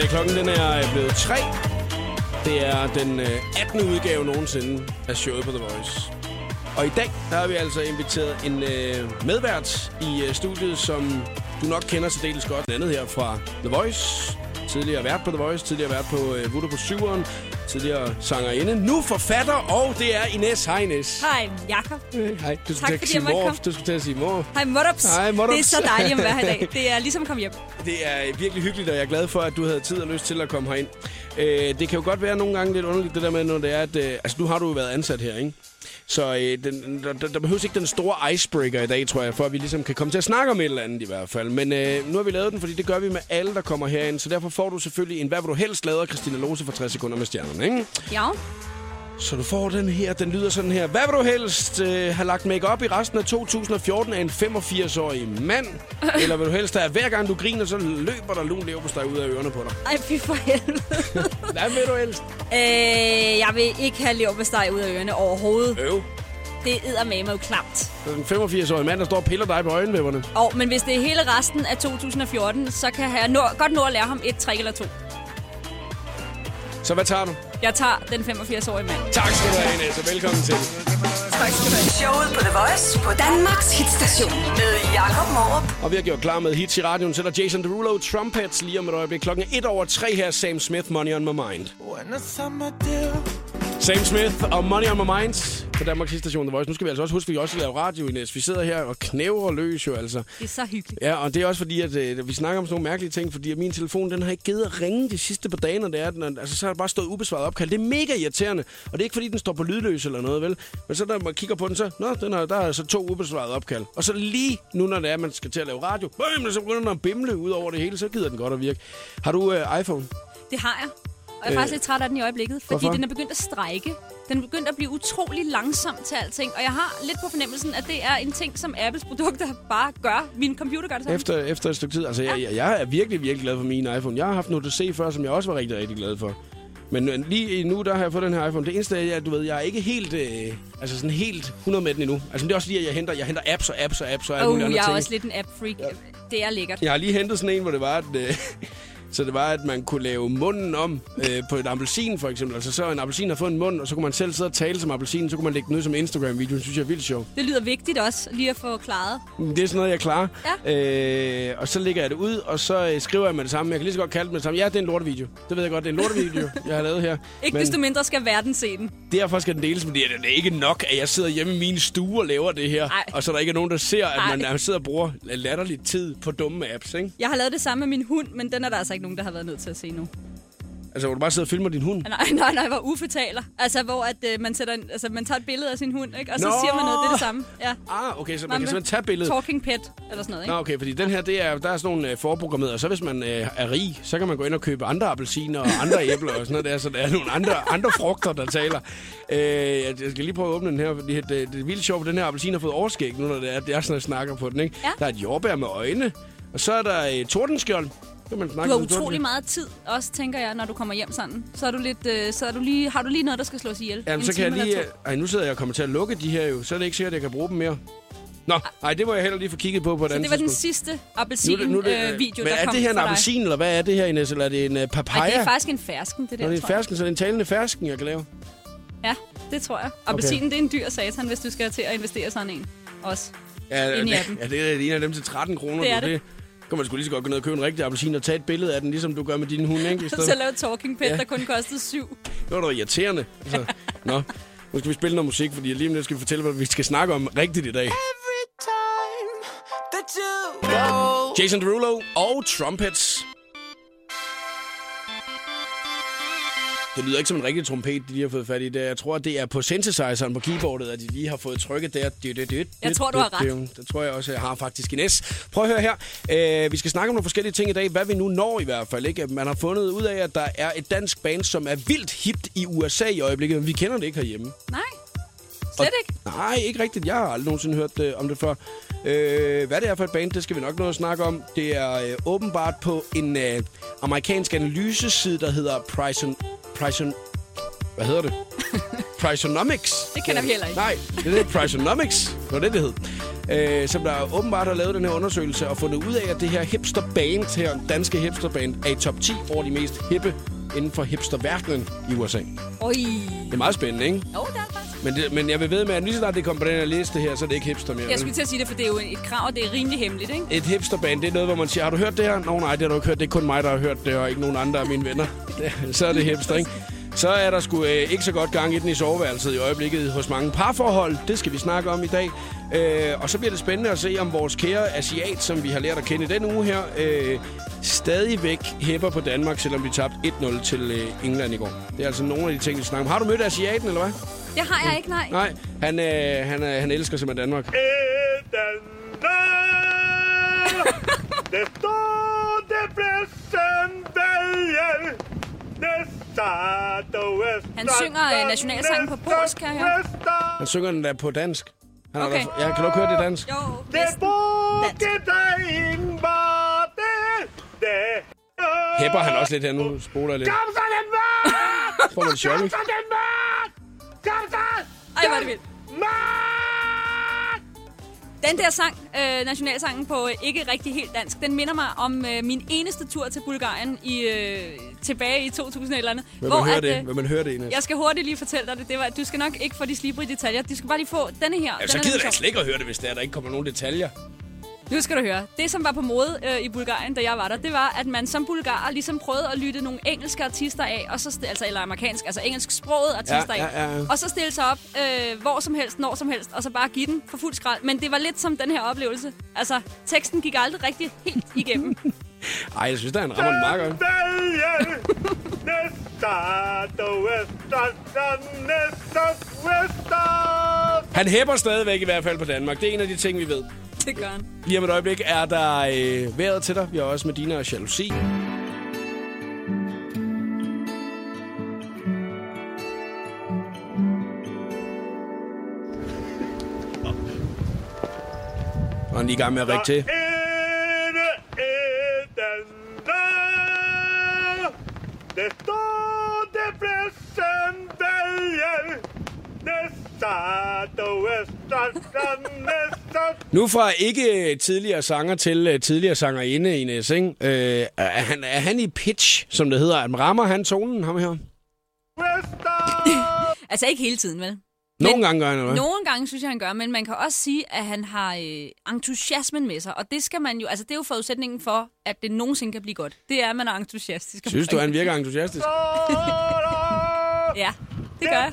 Eftermiddag. Klokken den er øh, blevet 3. Det er den øh, 18. udgave nogensinde af showet på The Voice. Og i dag der har vi altså inviteret en øh, medvært i øh, studiet, som du nok kender så dels godt. Den andet her fra The Voice. Tidligere vært på The Voice, tidligere vært på øh, Voodoo på 7'eren tidligere sangerinde. Nu forfatter, og det er Ines. Hej Ines. Hej, Jakob. Øh, Hej. Du skulle Tak, til at sige. Du skulle til at sige mor. Hej, Modups. Hej, Modups. Det er så dejligt at være her i dag. Det er ligesom at komme hjem. Det er virkelig hyggeligt, og jeg er glad for, at du havde tid og lyst til at komme herind. Øh, det kan jo godt være nogle gange lidt underligt, det der med, når det er, at... Øh, altså, nu har du jo været ansat her, ikke? Så øh, den, der, der, behøves ikke den store icebreaker i dag, tror jeg, for at vi ligesom kan komme til at snakke om et eller andet i hvert fald. Men øh, nu har vi lavet den, fordi det gør vi med alle, der kommer herind. Så derfor får du selvfølgelig en Hvad vil du helst lader, Christina Lose for 60 sekunder med stjernerne, ikke? Ja. Så du får den her, den lyder sådan her. Hvad vil du helst øh, have lagt make op i resten af 2014 af en 85-årig mand? Eller vil du helst have, at hver gang du griner, så løber der lun leverpostej ud af ørerne på dig? Ej, fy for helvede. Hvad vil du helst? øh, jeg vil ikke have leverpostej ud af ørerne overhovedet. Øv. Det er med jo klamt. Den 85-årige mand, der står og piller dig på øjenvipperne. Og, men hvis det er hele resten af 2014, så kan jeg nå, godt nå at lære ham et trick eller to. Så hvad tager du? Jeg tager den 85-årige mand. Tak skal du have, og velkommen til. Tak skal du have. Showet på The Voice på Danmarks hitstation med Jakob Morup. Og vi har gjort klar med hits i radioen, så er der Jason Derulo, Trumpets lige om et øjeblik. Klokken er 1 over 3 her, Sam Smith, Money on My Mind. Sam Smith og Money on My Mind på Danmarks station The Voice. Nu skal vi altså også huske, at vi også laver radio, Inés. Vi sidder her og knæver løs jo altså. Det er så hyggeligt. Ja, og det er også fordi, at øh, vi snakker om sådan nogle mærkelige ting, fordi at min telefon, den har ikke givet at ringe de sidste par dage, når det er, den, altså så har der bare stået ubesvaret opkald. Det er mega irriterende, og det er ikke fordi, den står på lydløs eller noget, vel? Men så når man kigger på den, så, nå, den har, der er altså to ubesvarede opkald. Og så lige nu, når det er, man skal til at lave radio, bøm, så begynder den at bimle ud over det hele, så gider den godt at virke. Har du øh, iPhone? Det har jeg. Og jeg er faktisk lidt træt af den i øjeblikket, fordi hvorfor? den er begyndt at strække. Den er begyndt at blive utrolig langsom til alting. Og jeg har lidt på fornemmelsen, at det er en ting, som Apples produkter bare gør. Min computer gør det samme. Efter, efter et stykke tid. Altså, jeg, jeg, jeg er virkelig, virkelig glad for min iPhone. Jeg har haft noget at se før, som jeg også var rigtig, rigtig glad for. Men lige nu, der har jeg fået den her iPhone. Det eneste er, at du ved, jeg er ikke helt, øh, altså sådan helt 100 med den endnu. Altså, det er også fordi, at jeg henter, jeg henter apps og apps og apps og alle Oh, mulige andre jeg er ting. også lidt en app-freak. Det er lækkert. Jeg har lige hentet sådan en, hvor det var, at, øh, så det var, at man kunne lave munden om øh, på et appelsin, for eksempel. Altså, så en appelsin har fået en mund, og så kunne man selv sidde og tale som appelsin, så kunne man lægge den ud som Instagram-video. Det synes jeg er vildt sjovt. Det lyder vigtigt også, lige at få klaret. Det er sådan noget, jeg klarer. Ja. Øh, og så lægger jeg det ud, og så øh, skriver jeg med det samme. Jeg kan lige så godt kalde det med det samme. Ja, det er en lortevideo. Det ved jeg godt, det er en lortevideo, jeg har lavet her. Ikke Men desto mindre skal verden se den. derfor skal den deles, men det er, det ikke nok, at jeg sidder hjemme i min stue og laver det her. Ej. Og så er der ikke er nogen, der ser, at man, Ej. man sidder og bruger latterlig tid på dumme apps, ikke? Jeg har lavet det samme med min hund, men den er der altså ikke nogen, der har været nødt til at se nu. Altså, hvor du bare sidder og filmer din hund. Nej, nej, nej, hvor Uffe taler. Altså, hvor at, øh, man, sætter en, altså, man tager et billede af sin hund, ikke? og så Nå! siger man noget, det er det samme. Ja. Ah, okay, så man Mamme. kan simpelthen tage billedet. Talking pet, eller sådan noget, ikke? Nå, okay, fordi den her, det er, der er sådan nogle øh, forprogrammerede, og så hvis man øh, er rig, så kan man gå ind og købe andre appelsiner og andre æbler og sådan noget der, så der er nogle andre, andre frugter, der taler. Øh, jeg skal lige prøve at åbne den her, fordi det, det, det er vildt sjovt, at den her appelsin har fået overskæg nu, når det er, det er sådan, jeg snakker på den, ikke? Ja. Der er et jordbær med øjne, og så er der et tordenskjold. Så kan man Du har utrolig meget tid, også tænker jeg, når du kommer hjem sådan. Så, er du lidt, øh, så er du lige, har du lige noget, der skal slås ihjel. Jamen, En så kan jeg lige... Ej, nu sidder jeg og kommer til at lukke de her jo, så er det ikke sikkert, at jeg kan bruge dem mere. Nå, nej, det må jeg heller lige få kigget på på et Så det var den sidste Nu det- nu appelsin-video, det, øh, video, Men der er kom det her en appelsin, eller hvad er det her, Ines? Eller er det en uh, papaya? Ej, det er faktisk en fersken, det der, Når det er en fersken, så er det en talende fersken, jeg kan lave. Ja, det tror jeg. Appelsinen, det er en dyr satan, hvis du skal til at investere sådan en. Også. Ja, i ja, det er en af dem til 13 kroner. Det er det. det. Kan man sgu lige så godt gå ned og købe en rigtig appelsin og tage et billede af den, ligesom du gør med din hund, ikke? I stedet. Så lave talking pet, Ja. der kun kostede syv. Det var da irriterende. Altså, nå, nu skal vi spille noget musik, fordi lige om lidt skal vi fortælle, hvad vi skal snakke om rigtigt i dag. Jason Derulo og Trumpets. Det lyder ikke som en rigtig trompet, de lige har fået fat i der. Jeg tror, det er på synthesizeren på keyboardet, at de lige har fået trykket der. Jeg tror, du har ret. Det tror jeg også, jeg har faktisk i næs. Prøv at høre her. Øh, vi skal snakke om nogle forskellige ting i dag. Hvad vi nu når i hvert fald. Ikke? Man har fundet ud af, at der er et dansk band, som er vildt hipt i USA i øjeblikket, men vi kender det ikke herhjemme. Nej, slet ikke. Nej, ikke rigtigt. Jeg har aldrig nogensinde hørt øh, om det før. Øh, hvad det er for et band, det skal vi nok nå at snakke om. Det er øh, åbenbart på en øh, amerikansk analyseside, der hedder Prison... Prison... Hvad hedder det? Prisonomics. Det kender vi heller ikke. Nej, det er Prisonomics. Det var det, det hed. øh, som der åbenbart har lavet den her undersøgelse og fundet ud af, at det her hipsterband her, danske hipsterband, er i top 10 over de mest hippe inden for hipsterverdenen i USA. Oj. Det er meget spændende, ikke? Jo, faktisk. Men, det, men jeg vil ved med, at lige så snart det kommer på den her liste her, så er det ikke hipster mere. Jeg skulle til at sige det, for det er jo et krav, og det er rimelig hemmeligt, ikke? Et hipsterband, det er noget, hvor man siger, har du hørt det her? Nå nej, det har du ikke hørt. Det er kun mig, der har hørt det, og ikke nogen andre af mine venner. Så er det hipster, ikke? Så er der sgu øh, ikke så godt gang i den i soveværelset i øjeblikket hos mange parforhold. Det skal vi snakke om i dag. Øh, og så bliver det spændende at se, om vores kære asiat, som vi har lært at kende den uge her, øh, stadigvæk hæpper på Danmark, selvom vi tabte 1-0 til øh, England i går. Det er altså nogle af de ting, vi snakker om. Har du mødt asiaten, eller hvad? Det har jeg ikke, nej. Nej, han, øh, han, øh, han elsker simpelthen Danmark. Det står det presentvalget. Han synger, øh, nationalsangen på polsk, kan jeg høre. Han synger den der på dansk. Han Okay. okay. ja, kan du ikke høre det dansk? Jo, Det næsten. var. Hæpper han også lidt her nu? Spoler jeg lidt. Kom så, Danmark! Får man chok, det! Den der sang, øh, nationalsangen på øh, ikke rigtig helt dansk, den minder mig om øh, min eneste tur til Bulgarien i, øh, tilbage i 2000 eller andet. Vil man høre at, det? øh, Vil man høre det, Ines? Jeg skal hurtigt lige fortælle dig det. det var, du skal nok ikke få de slibrige detaljer. Du skal bare lige få denne her. Ja, Den så er gider jeg slet ikke at høre det, hvis der, der ikke kommer nogen detaljer. Nu skal du høre. Det, som var på mode øh, i Bulgarien, da jeg var der, det var, at man som bulgarer ligesom prøvede at lytte nogle engelske artister af, og så altså, eller amerikansk, altså engelsk sproget artister Ja, af, ja, ja. og så stille sig op øh, hvor som helst, når som helst, og så bare give den for fuld skrald. Men det var lidt som den her oplevelse. Altså, teksten gik aldrig rigtig helt igennem. Ej, jeg synes, der er en rammer meget godt. Valget. Næste og Vester, næste Vester. Han hæpper stadigvæk i hvert fald på Danmark. Det er en af de ting, vi ved. det gør han. Lige om et øjeblik er der øh, vejret til dig. Vi har også Medina og Jalousi. Og han er lige i gang med at række til. Ene er den der. Det står det presentvalget. Næste og Vester, næste Nu fra ikke tidligere sanger til øh, tidligere sangerinde, Ines, ikke? Øh, er, han, er han i pitch, som det hedder? At rammer han tonen, ham her? Altså ikke hele tiden, vel? Nogle Men- gange gør han, eller? Nogle gange synes jeg, han gør, men man kan også sige, at han har øh, entusiasmen med sig. Og det skal man jo, altså det er jo forudsætningen for, at det nogensinde kan blive godt. Det er, at man er entusiastisk. Synes du, han virker entusiastisk? Ja, det gør jeg.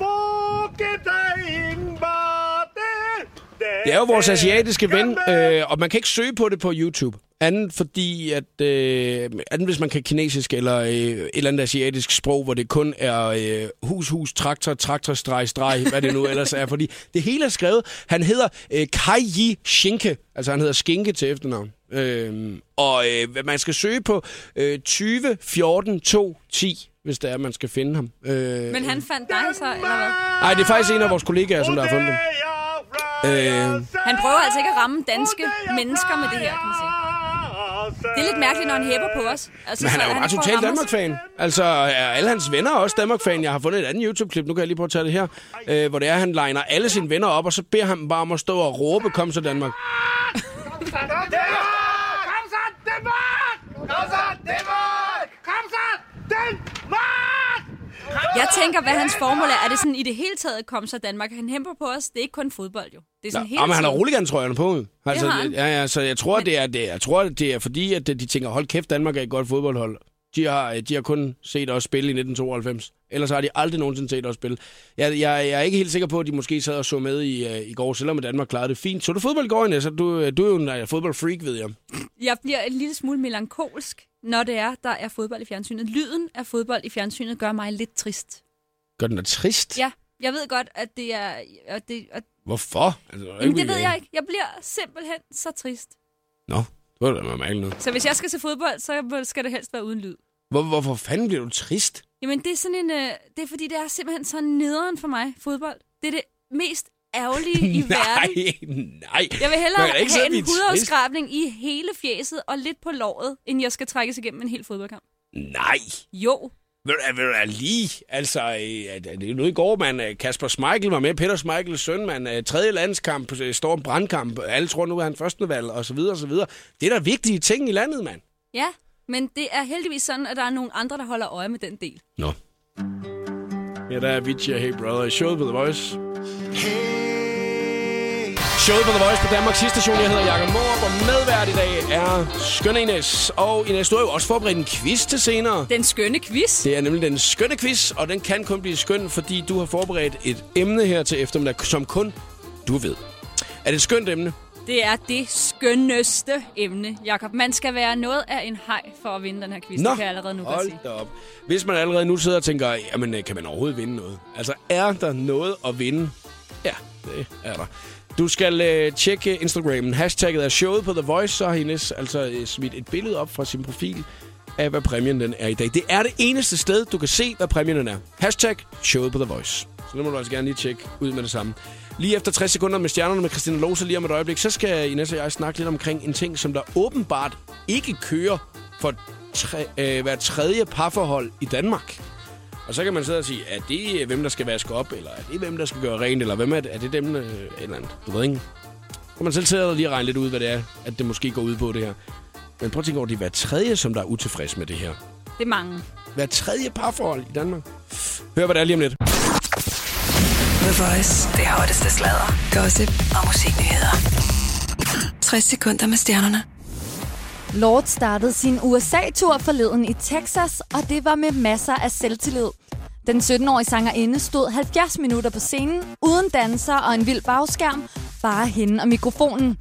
Det er jo vores asiatiske ven, øh, og man kan ikke søge på det på YouTube. Anden fordi, at øh, anden hvis man kan kinesisk eller øh, et eller andet asiatisk sprog, hvor det kun er øh, hus, hus, traktor, traktor, streg, streg, hvad det nu ellers er. Fordi det hele er skrevet. Han hedder øh, Kai Yi Shinke, altså han hedder Skinke til efternavn. Øh, og øh, man skal søge på øh, 20 14 2 10, hvis det er, man skal finde ham. Øh, Men han fandt dig så, eller hvad? Nej, det er faktisk en af vores kollegaer, som der har fundet dem. Øh, Han prøver altså ikke at ramme danske mennesker med det her, kan man sige. Det er lidt mærkeligt, når han hæpper på os. Altså, Men han så er jo bare prøver at total ramme os. Danmark-fan. Altså, er alle hans venner er også Danmark-fan. Jeg har fundet et andet YouTube-klip, nu kan jeg lige prøve at tage det her, øh, hvor det er, at han liner alle sine venner op, og så beder han dem bare om at stå og råbe, kom så Danmark. Kom så, Danmark! Kom så, Danmark! Kom så, Danmark! Jeg tænker, hvad hans formål er. Er det sådan i det hele taget, kom så Danmark? Han hæmper på os. Det er ikke kun fodbold, jo. Det er sådan hele Ja, men han har tiden. roligan trøjerne på. Altså, har han. Ja, ja, så jeg tror, det er, det, jeg tror, det er fordi, at de tænker, hold kæft, Danmark er et godt fodboldhold. De har, de har kun set os spille i 1992. Ellers har de aldrig nogensinde set os spille. Jeg, jeg, jeg er ikke helt sikker på, at de måske sad og så med i, uh, i går, selvom Danmark klarede det fint. Så du fodbold i går? Du, du er jo en uh, fodboldfreak, ved jeg. Jeg bliver en lille smule melankolsk, når det er, der er fodbold i fjernsynet. Lyden af fodbold i fjernsynet gør mig lidt trist. Gør den da trist? Ja, jeg ved godt, at det er... At det, at, Hvorfor? Altså, jamen, det ved jeg ikke. Jeg bliver simpelthen så trist. Nå, det var da mærkeligt noget. Så hvis jeg skal se fodbold, så skal det helst være uden lyd. Hvor, hvorfor fanden bliver du trist? Jamen, det er sådan en... Øh, det er fordi, det er simpelthen så nederen for mig, fodbold. Det er det mest ærgerlige i verden. nej. Jeg vil hellere ikke have en hudafskrabning i hele fjeset og lidt på låret, end jeg skal trækkes igennem en hel fodboldkamp. Nej. Jo, Ved du, ved du, lige, altså, øh, det er nu i går, man, øh, Kasper Schmeichel var med, Peter Schmeichels søn, man, øh, tredje landskamp, står en brandkamp, alle tror nu, er han første valg, og så videre, og så videre. Det er der vigtige ting i landet, mand. Ja, men det er heldigvis sådan, at der er nogle andre, der holder øje med den del. Nå. Ja, der er Avicii og Hey Brother i showet på The Voice. Showet på The Voice på Danmarks station. Jeg hedder Jakob Morup, og medvært i dag er skønne Ines. Og Ines, du har jo også forberedt en quiz til senere. Den skønne quiz. Det er nemlig den skønne quiz, og den kan kun blive skøn, fordi du har forberedt et emne her til eftermiddag, som kun du ved. Er det et skønt emne? Det er det skønneste emne, Jakob. Man skal være noget af en hej for at vinde den her quiz. Nå, det kan jeg allerede nu hold sige. op. Hvis man allerede nu sidder og tænker, jamen, øh, kan man overhovedet vinde noget? Altså, er der noget at vinde? Ja, det er der. Du skal øh, tjekke Instagramen. Hashtagget er showet på The Voice, så har Ines altså øh, smidt et billede op fra sin profil af, hvad præmien den er i dag. Det er det eneste sted, du kan se, hvad præmien den er. Hashtag showet på The Voice. Så nu må du altså gerne lige tjekke ud med det samme. Lige efter 60 sekunder med stjernerne med Christina Lose lige om et øjeblik, så skal Ines og jeg snakke lidt omkring en ting, som der åbenbart ikke kører for tre, øh, hver tredje parforhold i Danmark. Og så kan man sidde og sige, er det hvem, der skal vaske op, eller er det hvem, der skal gøre rent, eller hvem er det, er det dem, øh, eller andet. Du ved ikke. Så kan man selv sidde og lige regne lidt ud, hvad det er, at det måske går ud på det her. Men prøv at tænke over, det er hver tredje, som der er utilfreds med det her. Det er mange. Hver tredje parforhold i Danmark. Hør, hvad det er lige om lidt. The Voice. Det hotteste sladder, gossip og musiknyheder. 60 sekunder med stjernerne. Lord startede sin USA-tur forleden i Texas, og det var med masser af selvtillid. Den 17-årige sangerinde stod 70 minutter på scenen, uden danser og en vild bagskærm, bare hende og mikrofonen.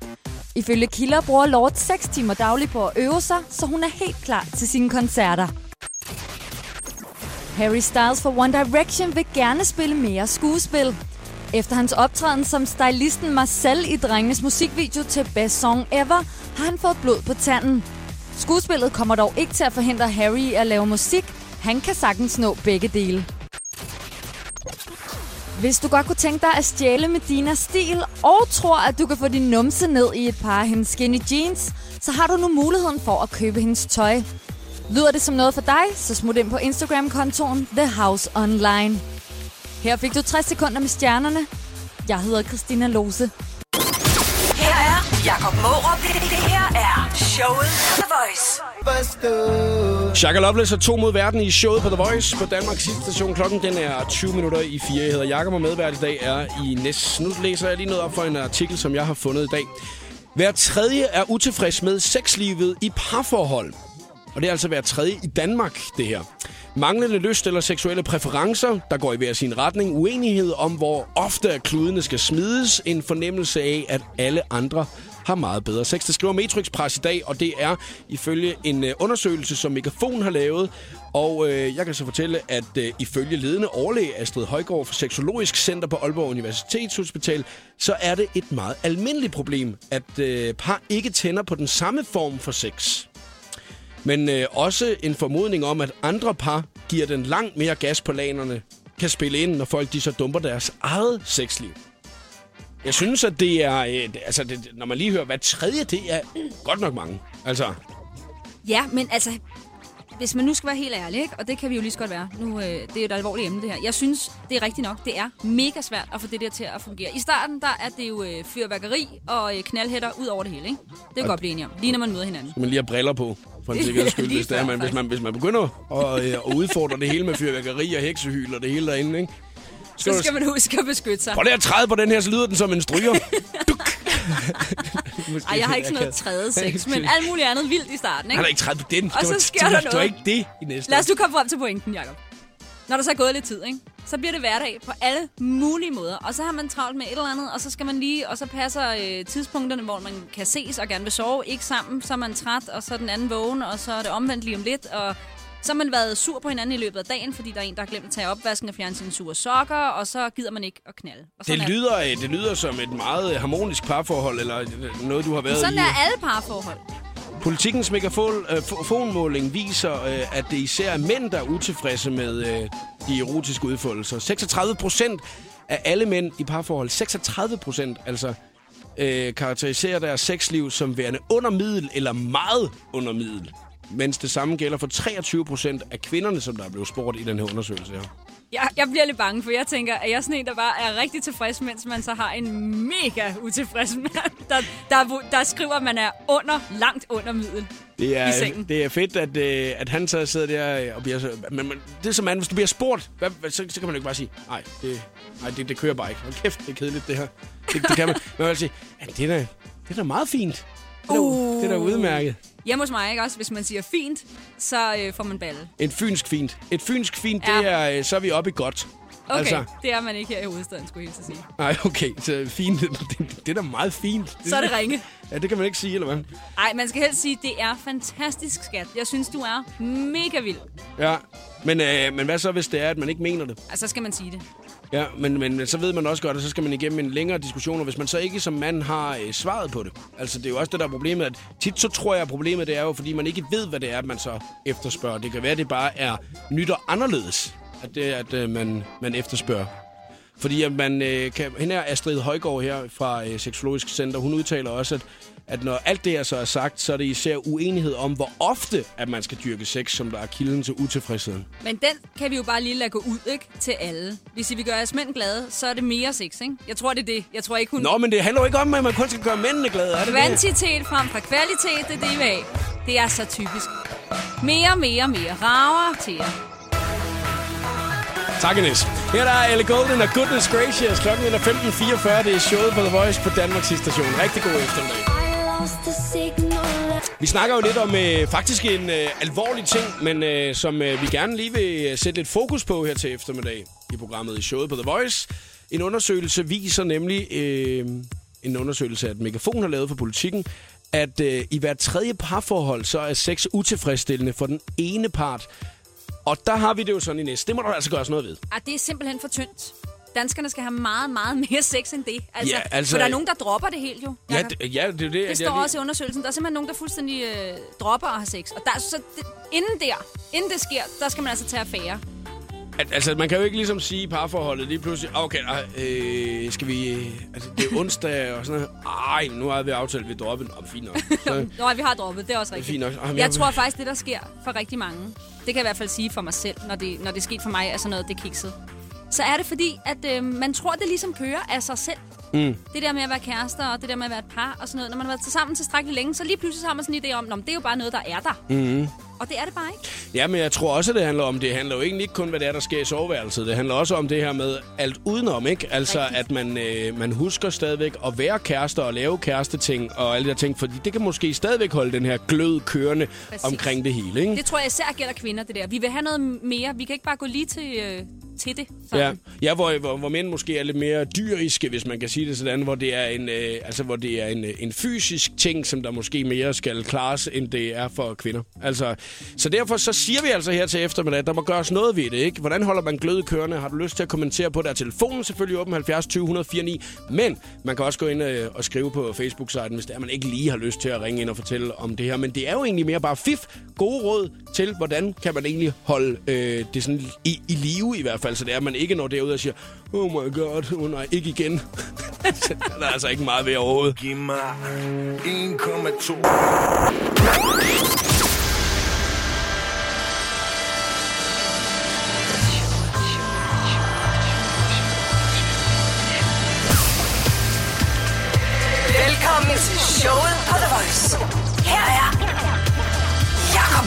Ifølge kilder bruger Lord 6 timer dagligt på at øve sig, så hun er helt klar til sine koncerter. Harry Styles fra One Direction vil gerne spille mere skuespil. Efter hans optræden som stylisten Marcel i drengenes musikvideo til Best Song Ever, har han fået blod på tanden. Skuespillet kommer dog ikke til at forhindre Harry i at lave musik. Han kan sagtens nå begge dele. Hvis du godt kunne tænke dig at stjæle med din stil, og tror, at du kan få din numse ned i et par af hendes skinny jeans, så har du nu muligheden for at købe hendes tøj. Lyder det som noget for dig, så smut ind på Instagram-kontoen The House Online. Her fik du 60 sekunder med stjernerne. Jeg hedder Christina Lose. Her er Jakob Morup. Det, det her er showet på The Voice. Shaka Loveless er to mod verden i showet på The Voice på Danmarks station. Klokken den er 20 minutter i 4. Jeg hedder Jakob, og medvært i dag er i næst. Nu læser jeg lige noget op for en artikel, som jeg har fundet i dag. Hver tredje er utilfreds med sexlivet i parforhold. Og det er altså hver tredje i Danmark, det her. Manglende lyst eller seksuelle præferencer, der går i hver sin retning. Uenighed om, hvor ofte at kludene skal smides. En fornemmelse af, at alle andre har meget bedre sex. Det skriver Matrix Press i dag, og det er ifølge en øh, undersøgelse, som Megafon har lavet. Og øh, jeg kan så fortælle, at øh, ifølge ledende overlæge Astrid Højgaard fra Seksologisk Center på Aalborg Universitetshospital, så er det et meget almindeligt problem, at øh, par ikke tænder på den samme form for sex. Men øh, også en formodning om, at andre par giver den langt mere gas på lanerne, kan spille ind, når folk de så dumper deres eget sexliv. Jeg synes, at det er... Øh, altså, det, når man lige hører, hvad tredje, det er godt nok mange. Altså, Ja, men altså, hvis man nu skal være helt ærlig, ikke? og det kan vi jo lige så godt være. Nu, øh, det er jo et alvorligt emne, det her. Jeg synes, det er rigtigt nok. Det er mega svært at få det der til at fungere. I starten, der er det jo øh, fyrværkeri og øh, knaldhætter ud over det hele, ikke? Det kan vi godt blive enige om. Lige når man møder hinanden. skal man lige have briller på, for en sikkerheds skyld, hvis, det er, man, hvis, man, hvis man begynder at, øh, at udfordre det hele med fyrværkeri og heksehyl og det hele derinde, ikke? Så skal man huske at beskytte sig. Prøv lige at træde på den her, så lyder den som en stryger. Duk. Ej, jeg har ikke sådan noget tredje sex, men alt muligt andet vildt i starten, Han har ikke? ikke trædet på den. Og så sker der noget. ikke det i næste. Lad os nu komme frem til pointen, Jacob. Når der så er gået lidt tid, ikke? så bliver det hverdag på alle mulige måder. Og så har man travlt med et eller andet, og så skal man lige, og så passer øh, tidspunkterne, hvor man kan ses og gerne vil sove, ikke sammen. Så er man træt, og så er den anden vågen, og så er det omvendt lige om lidt. Og så har man været sur på hinanden i løbet af dagen, fordi der er en, der har glemt at tage opvasken og fjerne sine sure sokker, og så gider man ikke at knalde. Og sådan, Det lyder, øh, det lyder som et meget øh, harmonisk parforhold, eller øh, noget, du har været sådan i. er alle parforhold. Politikens megafonmåling øh, viser, øh, at det især er mænd, der er utilfredse med øh, de erotiske udfoldelser. 36 procent af alle mænd i parforhold, 36 procent altså, øh, karakteriserer deres sexliv som værende under middel eller meget under middel. mens det samme gælder for 23 procent af kvinderne, som der er blevet spurgt i den her undersøgelse her. Jeg, jeg bliver lidt bange, for jeg tænker, at jeg er sådan en, der bare er rigtig tilfreds, mens man så har en mega utilfreds mand, der, der, der skriver, at man er under, langt under middel Det er, det er fedt, at, øh, at han så sidder der og bliver så... Men, men det er som man, hvis du bliver spurgt, hvad, hvad, så, så kan man jo ikke bare sige, nej, det, nej, det, det kører bare ikke. Hold kæft, det er kedeligt, det her. Det, det kan man. Man vil sige, ja, det er da, det er da meget fint. Uh. det er da udmærket. Hjemme hos mig, ikke også? Hvis man siger fint, så øh, får man balle. En fynsk fint. Et fynsk fint, Ja. det er, øh, så er vi oppe i godt. Okay, Altså. det er man ikke her i hovedstaden, skulle jeg hilse at sige. Nej, okay, så fint. Det, det, det er da meget fint. Så er det ringe. Ja, det kan man ikke sige, eller hvad? Nej, man skal helst sige, det er fantastisk, skat. Jeg synes, du er mega vild. Ja, men, øh, men hvad så, hvis det er, at man ikke mener det? Altså, så skal man sige det. Ja, men, men så ved man også godt, at så skal man igennem en længere diskussion, og hvis man så ikke som mand har øh, svaret på det. Altså, det er jo også det, der er problemet, at tit så tror jeg, at problemet det er jo, fordi man ikke ved, hvad det er, man så efterspørger. Det kan være, at det bare er nyt og anderledes, at det at øh, man, man efterspørger. Fordi at man øh, kan, hende er Astrid Højgaard her fra øh, Seksologisk Center, hun udtaler også, at, at når alt det her så er sagt, så er det især uenighed om, hvor ofte at man skal dyrke sex, som der er kilden til utilfredsheden. Men den kan vi jo bare lige lade gå ud, ikke? Til alle. Hvis I vil gøre jeres mænd glade, så er det mere sex, ikke? Jeg tror, det er det. Jeg tror ikke, hun... Nå, men det handler jo ikke om, at man kun skal gøre mændene glade, er det det? Kvantitet frem for kvalitet, det er det, I vil. Det er så typisk. Mere, mere, mere. Rager til jer. Tak, Ines. Her der er Elle Golden og Goodness Gracious. Klokken er 15.44. Det er showet på The Voice på Danmarks station. Rigtig god eftermiddag. Vi snakker jo lidt om øh, faktisk en øh, alvorlig ting, men øh, som øh, vi gerne lige vil øh, sætte lidt fokus på her til eftermiddag i programmet i showet på The Voice. En undersøgelse viser nemlig, øh, en undersøgelse, at Megafon har lavet for politikken, at øh, i hver tredje parforhold, så er sex utilfredsstillende for den ene part. Og der har vi det jo sådan i næste. Det må der altså gøres noget ved. Ah, det er simpelthen for tyndt. Danskerne skal have meget, meget mere sex end det. Altså, Ja, altså- For der er nogen, der dropper det helt jo. Ja, det, ja, det er det. Det at står jeg også i undersøgelsen. Der er simpelthen nogen, der fuldstændig øh, dropper at have sex. Og der, så det, inden der, inden det sker, der skal man altså tage affære. At, altså, man kan jo ikke ligesom sige i parforholdet lige pludselig, okay, øh, skal vi... øh, Altså, det er onsdag og sådan noget. Ej, nu har vi aftalt, at vi dropper den. Oh, fint nok. Så, Nå, vi har droppet, det er også rigtigt. fint nok. Jamen, jeg jeg- tror faktisk, det der sker for rigtig mange, det kan jeg i hvert fald sige for mig selv, når det, når det er sket for mig, er sådan noget, det kikset. Så er det fordi, at øh, man tror, det ligesom kører af sig selv. Mm. Det der med at være kærester, og det der med at være et par og sådan noget. Når man har været sammen tilstrækkeligt længe, så lige pludselig så har man sådan en idé om, at det er jo bare noget, der er der. Mm. Og det er det bare ikke. ja, men jeg tror også, at det handler om, det handler jo egentlig ikke kun, hvad det er, der sker i soveværelset. Det handler også om det her med alt udenom, ikke? Altså, Rigtigt. at man, øh, man husker stadigvæk at være kærester og lave kæresteting og alle de der ting, fordi det kan måske stadigvæk holde den her glød kørende Præcis. omkring det hele, ikke? Det tror jeg især gælder kvinder, det der. Vi vil have noget mere. Vi kan ikke bare gå lige til, øh, til det. Ja, Sådan. ja hvor, hvor, hvor mænd måske er lidt mere dyriske, hvis man kan sige det sådan, hvor det er en, øh, altså, hvor det er en, øh, en fysisk ting, som der måske mere skal klares, end det er for kvinder. Altså, så derfor så siger vi altså her til eftermiddag, at der må gøres noget ved det, ikke? Hvordan holder man glødet kørende? Har du lyst til at kommentere på det? Er telefonen selvfølgelig åben 70 20 149, men man kan også gå ind øh, og skrive på Facebook-siden, hvis det er, man ikke lige har lyst til at ringe ind og fortælle om det her. Men det er jo egentlig mere bare fif, gode råd til, hvordan kan man egentlig holde øh, det sådan i, i live i hvert fald, så det er, at man ikke når derud og siger, oh my god, oh nej, ikke igen. Så der er altså ikke meget ved overhovedet. Giv mig 1,2. Showet på The Voice. Her er Jakob.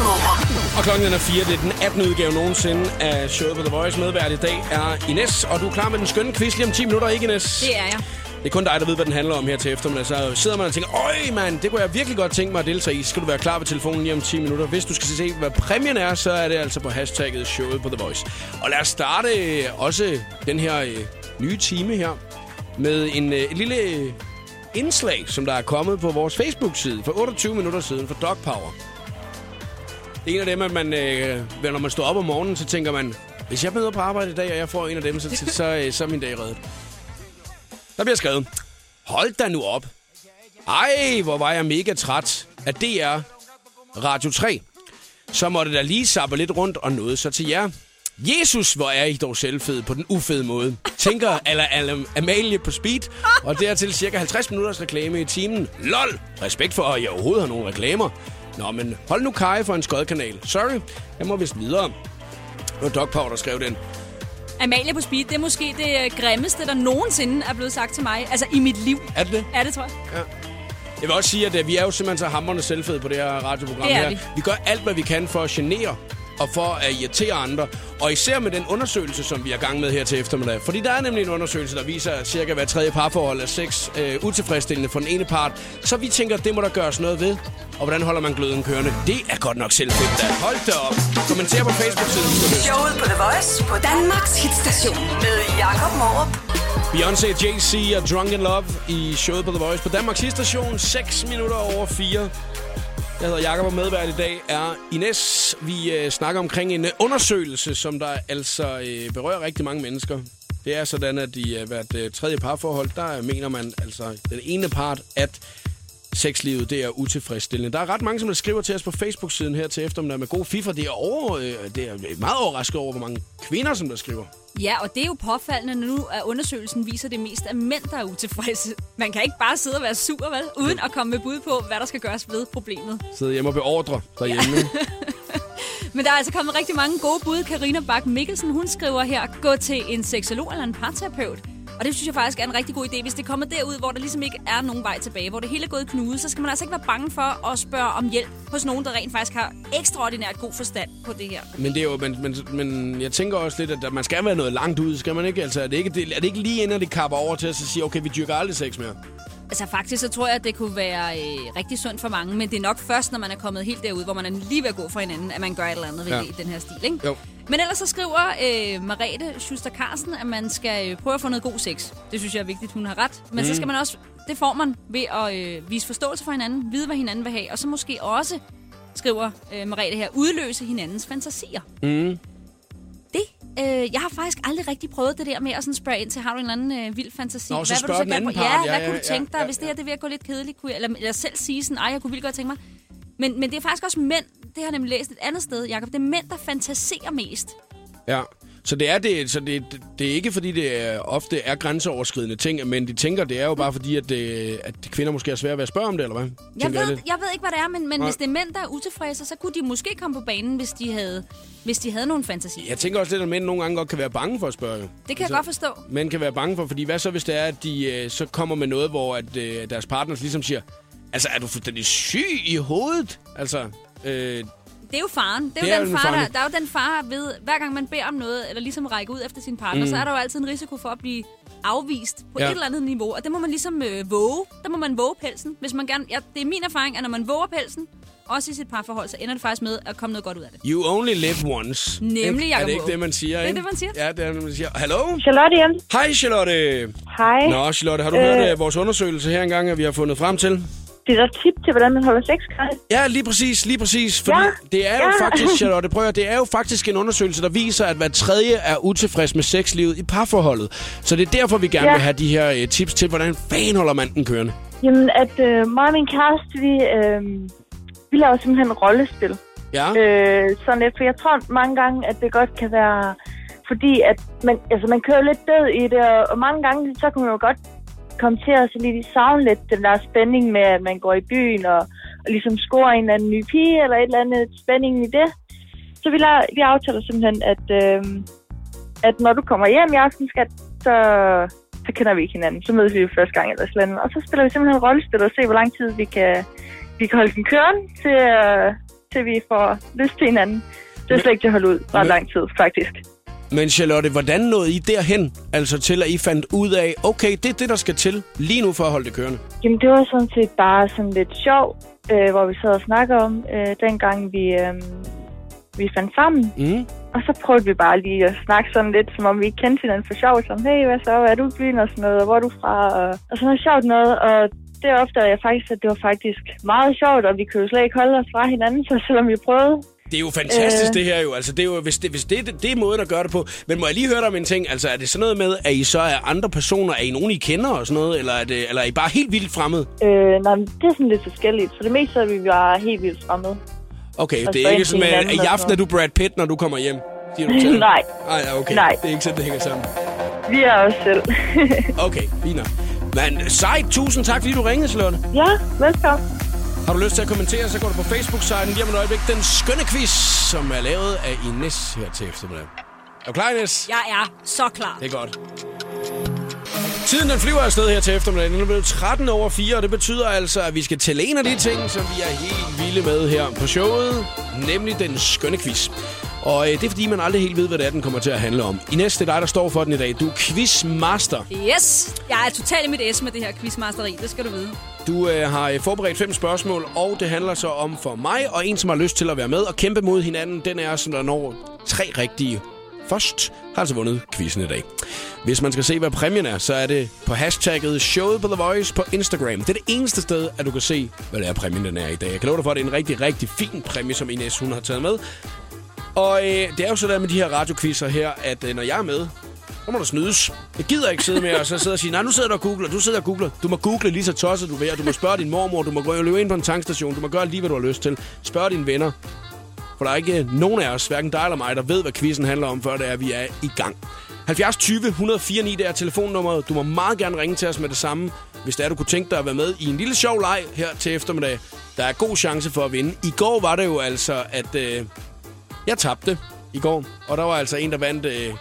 Og klokken er 4, det er den 18. udgave nogensinde af showet på The Voice. Medvært i dag er Ines, og du er klar med den skønne quiz lige om 10 minutter, ikke Ines? Det er jeg. Det er kun dig, der ved, hvad den handler om her til eftermiddag. Så sidder man og tænker, øj mand, det kunne jeg virkelig godt tænke mig at deltage i. Skal du være klar ved telefonen lige om 10 minutter. Hvis du skal se, hvad præmien er, så er det altså på hashtagget showet på The Voice. Og lad os starte øh, også den her øh, nye time her med en, øh, et lille indslag, som der er kommet på vores Facebook-side for 28 minutter siden for Dog Power. Det er en af dem, at man, øh, når man står op om morgenen, så tænker man, hvis jeg møder på arbejde i dag, og jeg får en af dem, så, så, så, øh, så er min dag reddet. Der bliver skrevet, hold da nu op. Ej, hvor var jeg mega træt af DR Radio 3. Så måtte der lige sappe lidt rundt og noget så til jer. Jesus, hvor er I dog selvfed på den ufede måde. Tænker Alla, Amalie på speed, og dertil cirka 50 minutters reklame i timen. LOL! Respekt for, at jeg overhovedet har nogle reklamer. Nå, men hold nu kaj for en skodkanal. Sorry, jeg må vist videre. Det var Dog Power, der skrev den. Amalie på speed, det er måske det øh, grimmeste, der nogensinde er blevet sagt til mig. Altså i mit liv. Er det det? Er det, tror jeg. Jeg vil også sige, at øh, vi er jo simpelthen så hammerende selvfede på det her radioprogram Det er her. vi. vi gør alt, hvad vi kan for at genere og for at irritere andre. Og især med den undersøgelse, som vi er gang med her til eftermiddag. Fordi der er nemlig en undersøgelse, der viser, at cirka hver tredje parforhold er sex øh, utilfredsstillende for den ene part. Så vi tænker, at det må der gøres noget ved. Og hvordan holder man gløden kørende? Det er godt nok selvfedt, da. Hold da op. Kommenter på Facebook-siden. Showet på The Voice på Danmarks hitstation med Jakob Morup. Beyoncé, Jay-Z og Drunk in Love i showet på The Voice på Danmarks station. 6 minutter over 4. Jeg hedder Jakob, og medvært i dag er Ines. Vi øh, snakker omkring en øh, undersøgelse, som der altså øh, berører rigtig mange mennesker. Det er sådan, at i øh, hvert øh, tredje parforhold, der mener man altså den ene part, at sexlivet det er utilfredsstillende. Der er ret mange, som der skriver til os på Facebook-siden her til eftermiddag med god fiffer. Det er, over, øh, det er meget overrasket over, hvor mange kvinder, som der skriver. Ja, og det er jo påfaldende, nu at undersøgelsen viser det mest af mænd, der er utilfredse. Man kan ikke bare sidde og være sur, vel? Uden at komme med bud på, hvad der skal gøres ved problemet. Sidder hjemme og beordrer derhjemme. Men der er altså kommet rigtig mange gode bud. Karina Bak Mikkelsen, hun skriver her, gå til en seksolog eller en parterapeut. Og det synes jeg faktisk er en rigtig god idé. Hvis det kommer derud, hvor der ligesom ikke er nogen vej tilbage, hvor det hele er gået i knude, så skal man altså ikke være bange for at spørge om hjælp hos nogen, der rent faktisk har ekstraordinært god forstand på det her. Men det er jo, men, men, men jeg tænker også lidt, at man skal være noget langt ud, skal man ikke? Altså, er det ikke, det, er det ikke lige inden, det kapper over til at sige, okay, vi dyrker aldrig sex mere? Altså faktisk, så tror jeg, at det kunne være øh, rigtig sundt for mange, men det er nok først, når man er kommet helt derud, hvor man er lige ved at gå for hinanden, at man gør et eller andet ved Ja. det i den her stil, ikke? Jo. Men ellers så skriver øh, Marete Schuster Carlsen, at man skal øh, prøve at få noget god sex. Det synes jeg er vigtigt, hun har ret. Men mm. så skal man også, det får man ved at øh, vise forståelse for hinanden, vide, hvad hinanden vil have, og så måske også, skriver øh, Marete her, udløse hinandens fantasier. Mm. Øh, jeg har faktisk aldrig rigtig prøvet det der med at sådan spørge ind til, har du en eller anden øh, vild fantasi? Nå, så vil du den anden gerne- part. Ja, Ja, hvad ja, kunne du ja, tænke dig, ja, hvis det ja. her det er ved at gå lidt kedeligt? Kunne jeg, eller, eller selv sige sådan, ej, jeg kunne vildt godt tænke mig. Men, men det er faktisk også mænd, det har jeg nemlig læst et andet sted, Jacob. Det er mænd, der fantaserer mest. Ja. Så det er det, så det, det er ikke fordi, det er, ofte er grænseoverskridende ting, men de tænker, det er jo bare fordi, at, det, at de kvinder måske er svære ved at spørge om det, eller hvad? Jeg Tænker ved, lidt. jeg ved ikke, hvad det er, men, men Nej. hvis det er mænd, der er utilfredse, så kunne de måske komme på banen, hvis de havde, hvis de havde nogle fantasier. Jeg tænker også lidt, at mænd nogle gange godt kan være bange for at spørge. Det kan jeg godt forstå. Mænd kan være bange for, fordi hvad så, hvis det er, at de øh, så kommer med noget, hvor at, øh, deres partners ligesom siger, altså, er du fuldstændig syg i hovedet? Altså, øh, Det er jo faren. Det er, Det jo er den jo far, faren. der, der er jo den far ved, hver gang man beder om noget, eller ligesom række ud efter sin partner, mm. så er der jo altid en risiko for at blive afvist på Ja. et eller andet niveau. Og det må man ligesom øh, våge. Der må man våge pelsen. Hvis man gerne, ja, det er min erfaring, at når man våger pelsen, også i sit parforhold, så ender det faktisk med at komme noget godt ud af det. you only live once. Nemlig, Ikke? Er det ikke det, man siger? Det er ikke? det, man siger. Ja, det er det, man siger. Hallo? Charlotte hjemme. Hej, Charlotte. Hej. Nå, Charlotte, har du øh... hørt øh, vores undersøgelse her engang, at vi har fundet frem til? Det er der tip til, hvordan man holder sex gratis. Ja, lige præcis, lige præcis. Fordi Ja, det er jo ja. faktisk, Charlotte, prøv at, det er jo faktisk en undersøgelse, der viser, at hver tredje er utilfreds med sexlivet i parforholdet. Så det er derfor, vi gerne Ja. vil have de her øh, tips til, hvordan fanden holder man den kørende. Jamen, at øh, mig og min kæreste, vi, øh, vi laver simpelthen rollespil. Ja, Øh, sådan lidt, for jeg tror mange gange, at det godt kan være... Fordi at man, altså, man kører lidt død i det, og, og mange gange, så kan man jo godt komme til at så lige savne lidt den der spænding med, at man går i byen og, og ligesom scorer en eller anden ny pige, eller et eller andet spænding i det. Så vi, laver, vi aftaler simpelthen, at, øh, at når du kommer hjem i aften, skat, så, så kender vi ikke hinanden. Så mødes vi første gang eller sådan. Og så spiller vi simpelthen rollespil og se, hvor lang tid vi kan, vi kan holde den kørende, til, øh, til vi får lyst til hinanden. Det er slet ikke til at holde ud ret lang tid, faktisk. Men Charlotte, hvordan nåede I derhen? Altså til, at I fandt ud af, okay, det er det, der skal til lige nu for at holde det kørende. Jamen, det var sådan set bare sådan lidt sjov, øh, hvor vi sad og snakkede om, øh, dengang vi, øh, vi fandt sammen. Mm. Og så prøvede vi bare lige at snakke sådan lidt, som om vi ikke kendte hinanden for sjov. Som, hey, hvad så? Hvad er du i byen og sådan noget? Og hvor er du fra? Og, og sådan noget sjovt noget. Og det opdagede jeg faktisk, at det var faktisk meget sjovt, og vi kunne jo slet ikke holde os fra hinanden, så selvom vi prøvede. Det er jo fantastisk, øh. Det her jo. Altså, det er jo, hvis det, hvis det, det, det er måden at gøre det på. Men må jeg lige høre dig om en ting? Altså, er det sådan noget med, at I så er andre personer? Er I nogen, I kender og sådan noget? Eller er, det, eller er I bare helt vildt fremmede? Øh, nej, det er sådan lidt forskelligt. For det meste er vi bare helt vildt fremmede. Okay, Og det er ikke sådan, at i aften er du Brad Pitt, når du kommer hjem. Siger du til Nej. Nej, okay. Nej. Det er ikke sådan, det hænger sammen. Vi er os selv. Okay, fint. Men sejt, tusind tak, fordi du ringede, Charlotte. ja, velkommen. Har du lyst til at kommentere, så går du på Facebook-siden lige om et øjeblik. Den skønne quiz, som er lavet af Ines her til eftermiddag. Er du klar, Ines? Jeg er så klar. Det er godt. Tiden den flyver afsted her til eftermiddag. Den er blevet 13 over 4, og det betyder altså, at vi skal tælle en af de ting, som vi er helt vilde med her på showet, nemlig den skønne quiz. Og øh, det er fordi, man aldrig helt ved, hvad det er, den kommer til at handle om. Ines, det er dig, der står for den i dag. Du er quizmaster. Yes, jeg er totalt i mit S med det her quizmasteri, det skal du vide. Du øh, har øh, forberedt fem spørgsmål, og det handler så om for mig og en, som har lyst til at være med og kæmpe mod hinanden. Den er, som der når tre rigtige først, har altså vundet quizzen i dag. Hvis man skal se, hvad præmien er, så er det på hashtagget showet på The Voice på Instagram. Det er det eneste sted, at du kan se, hvad det er, præmien den er i dag. Jeg kan love dig for, at det er en rigtig, rigtig fin præmie, som Ines hun har taget med. Og øh, det er jo sådan med de her radioquizzer her, at øh, når jeg er med, så må der snydes. Jeg gider ikke sidde med og så sidde og sige, nej, nu sidder du og googler, du sidder og googler. Du må google lige så tosset du vil, og du må spørge din mormor, du må gå og løbe ind på en tankstation, du må gøre lige, hvad du har lyst til. Spørg dine venner. For der er ikke øh, nogen af os, hverken dig eller mig, der ved, hvad quizzen handler om, før det er, at vi er i gang. 70 20 104 9, det er telefonnummeret. Du må meget gerne ringe til os med det samme, hvis det er, du kunne tænke dig at være med i en lille sjov leg her til eftermiddag. Der er god chance for at vinde. I går var det jo altså, at øh, jeg tabte i går, og der var altså en, der vandt øh,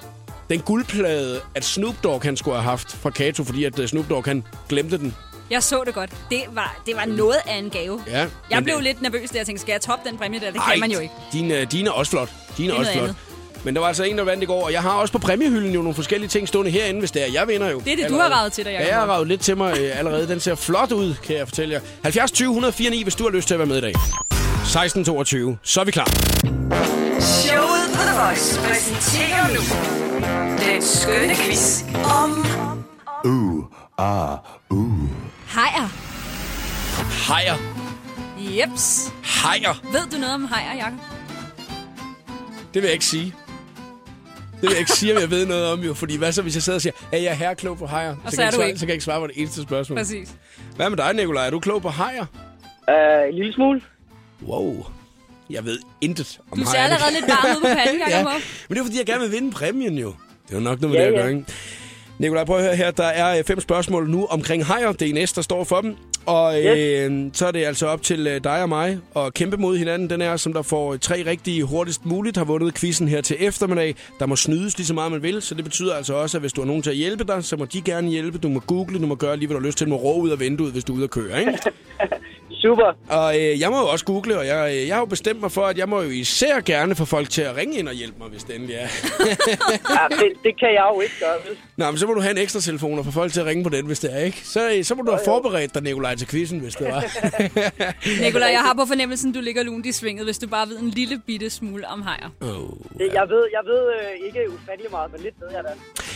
den guldplade, at Snoop Dogg han skulle have haft fra Kato, fordi at øh, Snoop Dogg han glemte den. Jeg så det godt. Det var, det var noget af en gave. Ja, Jeg blev det- lidt nervøs, da jeg tænkte, skal jeg toppe den præmie der? Det Ej, kan man jo ikke. Din, øh, din er også flot. Din er, også flot. andet. Men der var altså en, der vandt i går, og jeg har også på præmiehylden jo nogle forskellige ting stående herinde, hvis det er. Jeg vinder jo. Det er det, du allerede. har ravet til dig, Jacob. Ja, jeg har ravet lidt til mig øh, allerede. Den ser flot ud, kan jeg fortælle jer. 70 20 104 9, hvis du har lyst til at være med i dag. 16 22. Så er vi klar. Voice præsenterer nu den skønne quiz om Hajer. Hajer. Jeps. Hajer. Ved du noget om hajer, Jacob? Det vil jeg ikke sige. Det vil jeg ikke sige, om jeg ved noget om jo. Fordi hvad så, hvis jeg sidder og siger, at jeg er herre klog på hajer? Og så kan er jeg du svare, ikke. Så kan jeg ikke svare på det eneste spørgsmål. Præcis. Hvad med dig, Nikolaj? Er du klog på hajer? Uh, en lille smule. Wow. Jeg ved intet om Du ser allerede lidt varm ud på panden, Jacob. ja, men det er fordi, jeg gerne vil vinde præmien jo. Det er jo nok noget med Ja, det at ja. gøre, ikke? Nikolaj, prøv at høre her. Der er øh, fem spørgsmål nu omkring hajer. Det er Ines, der står for dem. Og øh, så er det altså op til øh, dig og mig at kæmpe mod hinanden. Den er, som der får tre rigtige hurtigst muligt, har vundet quizzen her til eftermiddag. Der må snydes lige så meget, man vil. Så det betyder altså også, at hvis du har nogen til at hjælpe dig, så må de gerne hjælpe. Du må google, du må gøre lige, hvad du har lyst til. Du må råbe ud af vinduet, hvis du er ude at køre, ikke? Super. Og øh, jeg må jo også google, og jeg, øh, jeg har jo bestemt mig for, at jeg må jo især gerne få folk til at ringe ind og hjælpe mig, hvis det endelig er. Ja, det, det kan jeg jo ikke gøre, vel? Nå, men så må du have en ekstra telefon og få folk til at ringe på den, hvis det er, ikke? Så, øh, så må du have forberedt dig, Nikolaj, til quizzen, hvis det var. Nikolaj, jeg har på fornemmelsen, du ligger lunt i svinget, hvis du bare ved en lille bitte smule om hajer. oh. Det, jeg ved, jeg ved øh, ikke ufattelig meget, men lidt ved jeg da.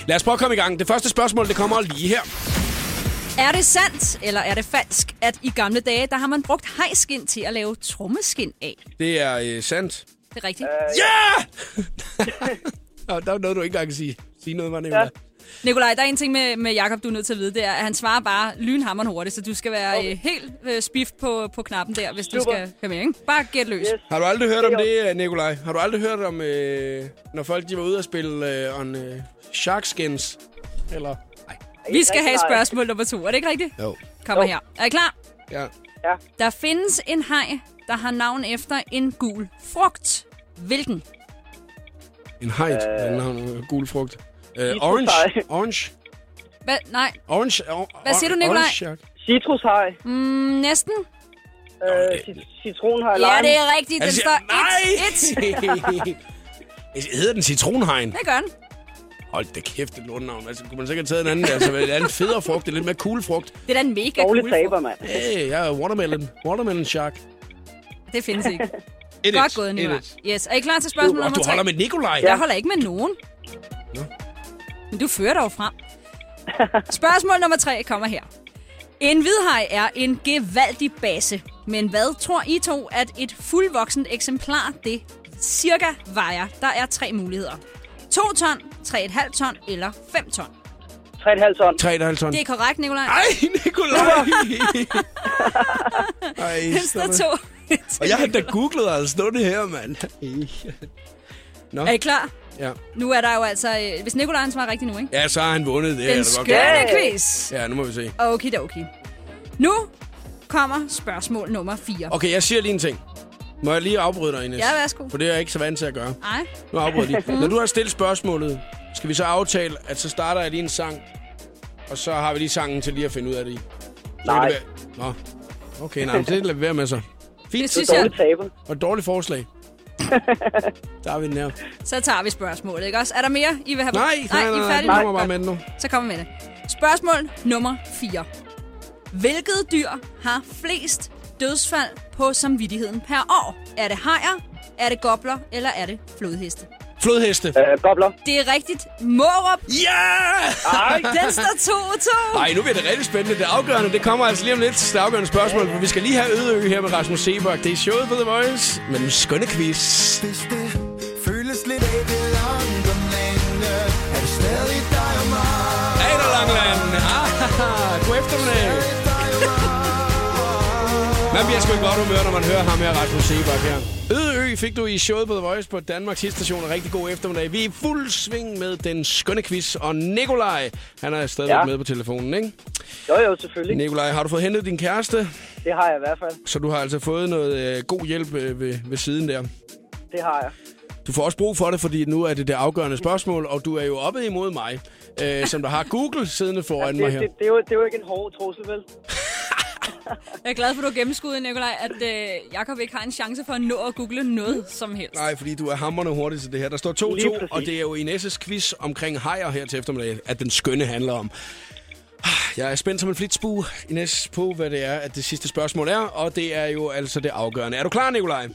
Lad os prøve at komme i gang. Det første spørgsmål, det kommer lige her. Er det sandt, eller er det falsk, at i gamle dage, der har man brugt hejskin til at lave trommeskin af? Det er øh, sandt. Det er rigtigt. Ja! Og der er noget, du ikke engang kan sige. Sige noget, var Nikolaj. Ja. Nikolaj, der er en ting med, med Jakob, du er nødt til at vide, det er, at han svarer bare lynhammerende hurtigt, så du skal være okay. helt øh, spift på, på knappen der, hvis Super. du skal høre med, ikke? Bare gæt løs. Yes. Har du aldrig hørt om det, øh, Nikolaj? Har du aldrig hørt om, øh, når folk de var ude at spille øh, on øh, sharkskins? Eller? Vi skal have spørgsmål nummer to, er det ikke rigtigt? Jo. Kommer Jo. her. Er I klar? Ja. Der findes en haj, der har navn efter en gul frugt. Hvilken? En hejt. Øh, den har en gul frugt. Øh, orange. haj. Orange. Hvad? Nej. Orange. Or, Hvad siger du, Nikolaj? Citrushaj. Mm, næsten. Øh, cit- citronhaj. Ja, lime. det er rigtigt. Den Altså, står 1-1. nej! Hedder den citronhegn? Det gør den. Hold da kæft, det lortenavn. Altså, kunne man sikkert have taget en anden, altså, en anden federe frugt, en lidt mere cool frugt. Det er da en mega Dårlig cool taber, frugt. mand. Hey, jeg er watermelon. Watermelon shark. Det findes ikke. It Godt is. gået, is. Yes. Er I klar til spørgsmål Og nummer du tre? holder med Nikolaj. Jeg holder ikke med nogen. Men du fører dig jo frem. Spørgsmål nummer tre kommer her. En hvidhaj er en gevaldig base. Men hvad tror I to, at et fuldvoksent eksemplar det cirka vejer? Der er tre muligheder. 2 ton, 3,5 ton eller 5 ton. 3,5 ton. 3,5 ton. Det er korrekt, Nikolaj. Ej, Nikolaj! Ej, det. to. Og jeg har da googlet altså stå det her, mand. Nå, Er I klar? ja. Nu er der jo altså... øh, Hvis Nikolaj han svarer rigtigt nu, ikke? Ja, så har han vundet det. er Den da skønne Ja. quiz. Ja, nu må vi se. Okidoki. Nu kommer spørgsmål nummer 4. Okay, jeg siger lige en ting. Må jeg lige afbryde dig, Ines? Ja, værsgo. For det er jeg ikke så vant til at gøre. Nej. Nu afbryder jeg lige. Når du har stillet spørgsmålet, skal vi så aftale, at så starter jeg lige en sang, og så har vi lige sangen til lige at finde ud af det i? Så Nej. Det være... Nå. Okay, nej, men det lader vi være med så. Det Fint. synes Det er jeg. dårligt taber. Og et dårligt forslag. Der har vi den her. Så tager vi spørgsmålet, ikke også? Er der mere, I vil have? Nej, nej, I nej, er nej, færdige nej, nu? bare med. Så kommer vi med det. Spørgsmål nummer 4. Hvilket dyr har flest dødsfald på samvittigheden per år? Er det hajer, er det gobler, eller er det flodheste? Flodheste. Øh, gobler. Det er rigtigt. Mårup, Ja! den står 2-2. Ej, nu bliver det rigtig spændende. Det afgørende, det kommer altså lige om lidt. Det afgørende spørgsmål, for vi skal lige have Ødeø her med Rasmus Sebak. Det er showet på The Voice med den skønne quiz. Hvis det føles lidt af det langt om lande, er det stadig dig og mig. Langland. Ah, god eftermiddag. Man bliver sgu i godt humør, når man hører ham her, Rasmus Sebak her. Ødeø fik du i showet på The Voice på Danmarks station. Rigtig god eftermiddag. Vi er i fuld sving med den skønne quiz. Og Nikolaj, han er stadigvæk Ja. med på telefonen, ikke? Jo, jo, selvfølgelig. Nikolaj, har du fået hentet din kæreste? Det har jeg i hvert fald. Så du har altså fået noget øh, god hjælp øh, ved, ved siden der. Det har jeg. Du får også brug for det, fordi nu er det det afgørende spørgsmål, og du er jo oppe imod mig, øh, som der har Google siddende foran Det, mig det, her. det, er jo, det er jo ikke en hård trussel, vel? Jeg er glad for, at du har gennemskuddet, Nikolaj, at øh, Jacob ikke har en chance for at nå at google noget som helst. Nej, fordi du er hammerne hurtigt til det her. Der står Lige 2-2, præcis. og det er jo Inesses quiz omkring hajer her til eftermiddag, at den skønne handler om. Jeg er spændt som en flitsbue, Ines, på hvad det er, at det sidste spørgsmål er, og det er jo altså det afgørende. Er du klar, Nikolaj?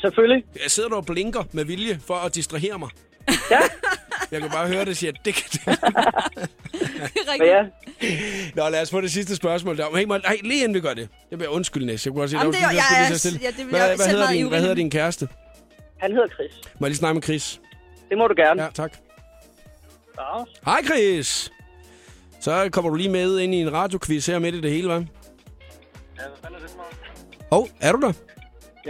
Selvfølgelig. Jeg sidder du og blinker med vilje for at distrahere mig. Ja, Jeg kan bare høre det siger, det kan det. Det er. Nå, lad os få det sidste spørgsmål. Der. Hey, må, nej, lige inden vi gør det. Jeg bliver undskyld, Næs. Jeg kunne godt sige, Jamen, det er- jeg lige er- så stille. ja, det vil hvad, jeg hvad, hedder din, hvad hedder din kæreste? Han hedder Chris. Må jeg lige snakke med Chris? Det må du gerne. Ja, tak. Ja. Hej, Chris! Så kommer du lige med ind i en radioquiz her midt i det hele, hva'? Ja, hvad fanden er det for? Hov, oh, er du der?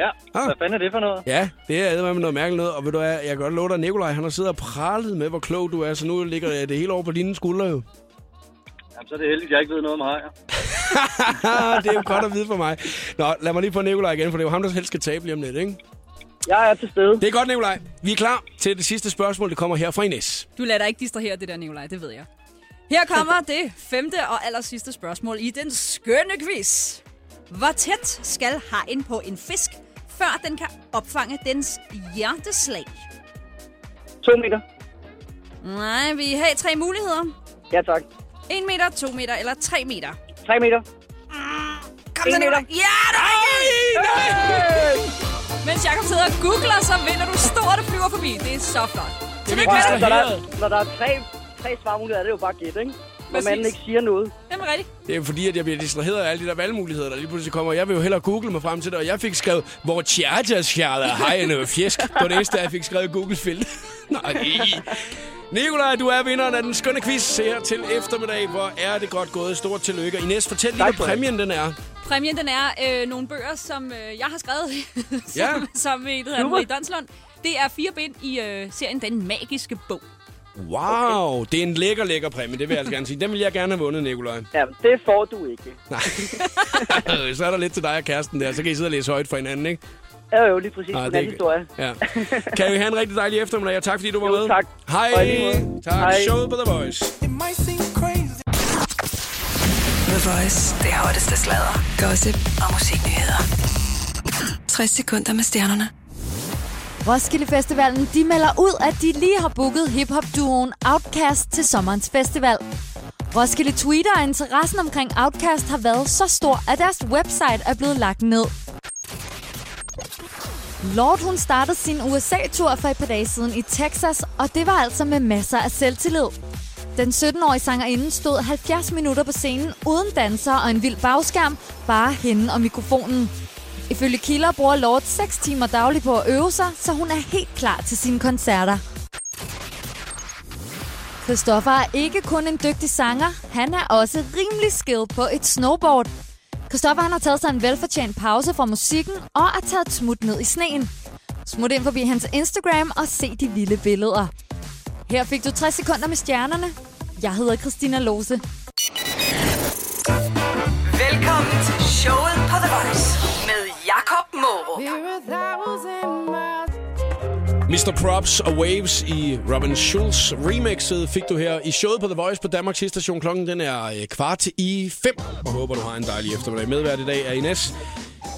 Ja, Ah. hvad fanden er det for noget? Ja, det er med noget mærkeligt noget. Og ved du hvad, jeg kan godt love dig, Nikolaj, han har siddet og pralet med, hvor klog du er, så nu ligger det hele over på dine skuldre jo. Jamen, så er det heldigt, at jeg ikke ved noget om hajer. det er jo godt at vide for mig. Nå, lad mig lige få Nikolaj igen, for det er jo ham, der helst skal tabe lige om lidt, ikke? Jeg er til stede. Det er godt, Nikolaj. Vi er klar til det sidste spørgsmål, det kommer her fra Ines. Du lader dig ikke distrahere det der, Nikolaj, det ved jeg. Her kommer det femte og aller sidste spørgsmål i den skønne quiz. Hvor tæt skal hajen på en fisk, før den kan opfange dens hjerteslag? To meter. Nej, vi har tre muligheder. Ja, tak. 1 meter, 2 meter eller 3 meter. Tre meter. Kom En så, Nikolaj. meter. Ja, det er rigtigt! Mens Jacob sidder og googler, så vinder du stort og flyver forbi. Det er så flot. Det er er Når der, når der er tre, tre svarmuligheder, er det jo bare gæt, ikke? Når Præcis. manden ikke siger noget. Jamen rigtigt. Det er fordi, at jeg bliver distraheret af alle de der valgmuligheder, der lige pludselig kommer. Jeg vil jo hellere google mig frem til det, og jeg fik skrevet, hvor tjertasfjerder hejene og fjesk. Det var det eneste, jeg fik skrevet i Google-felt. Nej. Nikolaj, du er vinderen af den skønne quiz her til eftermiddag. Hvor er det godt gået. Stort tillykke. Ines, fortæl lige, hvad præmien den er. Præmien, den er øh, nogle bøger, som øh, jeg har skrevet Ja. som, som med hedder. Marie Donslund. Det er fire bind i øh, serien Den Magiske Bog. Wow, det er en lækker, lækker præmie. Det vil jeg altså gerne sige. Den vil jeg gerne have vundet, Nikolaj. Ja, det får du ikke. Så er der lidt til dig og kæresten der. Så kan I sidde og læse højt for hinanden, ikke? Ja, jo, lige præcis. Ah, det er historie. Ja. Kan vi have en rigtig dejlig eftermiddag, og tak fordi du var Jo, med. tak. Hej. Måde. Tak. Hej. Showet på The Voice. It might seem crazy. The Voice. Det hotteste sladder, gossip og musiknyheder. 60 sekunder med stjernerne. Roskilde Festivalen de melder ud, at de lige har booket hiphop-duoen Outcast til sommerens festival. Roskilde tweeter, at interessen omkring Outcast har været så stor, at deres website er blevet lagt ned. Lord hun startede sin USA-tur for et par dage siden i Texas, og det var altså med masser af selvtillid. Den 17-årige sangerinde stod 70 minutter på scenen uden danser og en vild bagskærm, bare hende og mikrofonen. Ifølge kilder bruger Lord 6 timer dagligt på at øve sig, så hun er helt klar til sine koncerter. Christoffer er ikke kun en dygtig sanger, han er også rimelig skilled på et snowboard. Christoffer han har taget sig en velfortjent pause fra musikken og er taget smut ned i sneen. Smut ind forbi hans Instagram og se de vilde billeder. Her fik du 60 sekunder med stjernerne. Jeg hedder Christina Lose. Mr. Props og Waves i Robin Schulz remixet fik du her i showet på The Voice på Danmarks station. Klokken den er øh, kvart i fem, og håber du har en dejlig eftermiddag. Medvært i dag er Ines.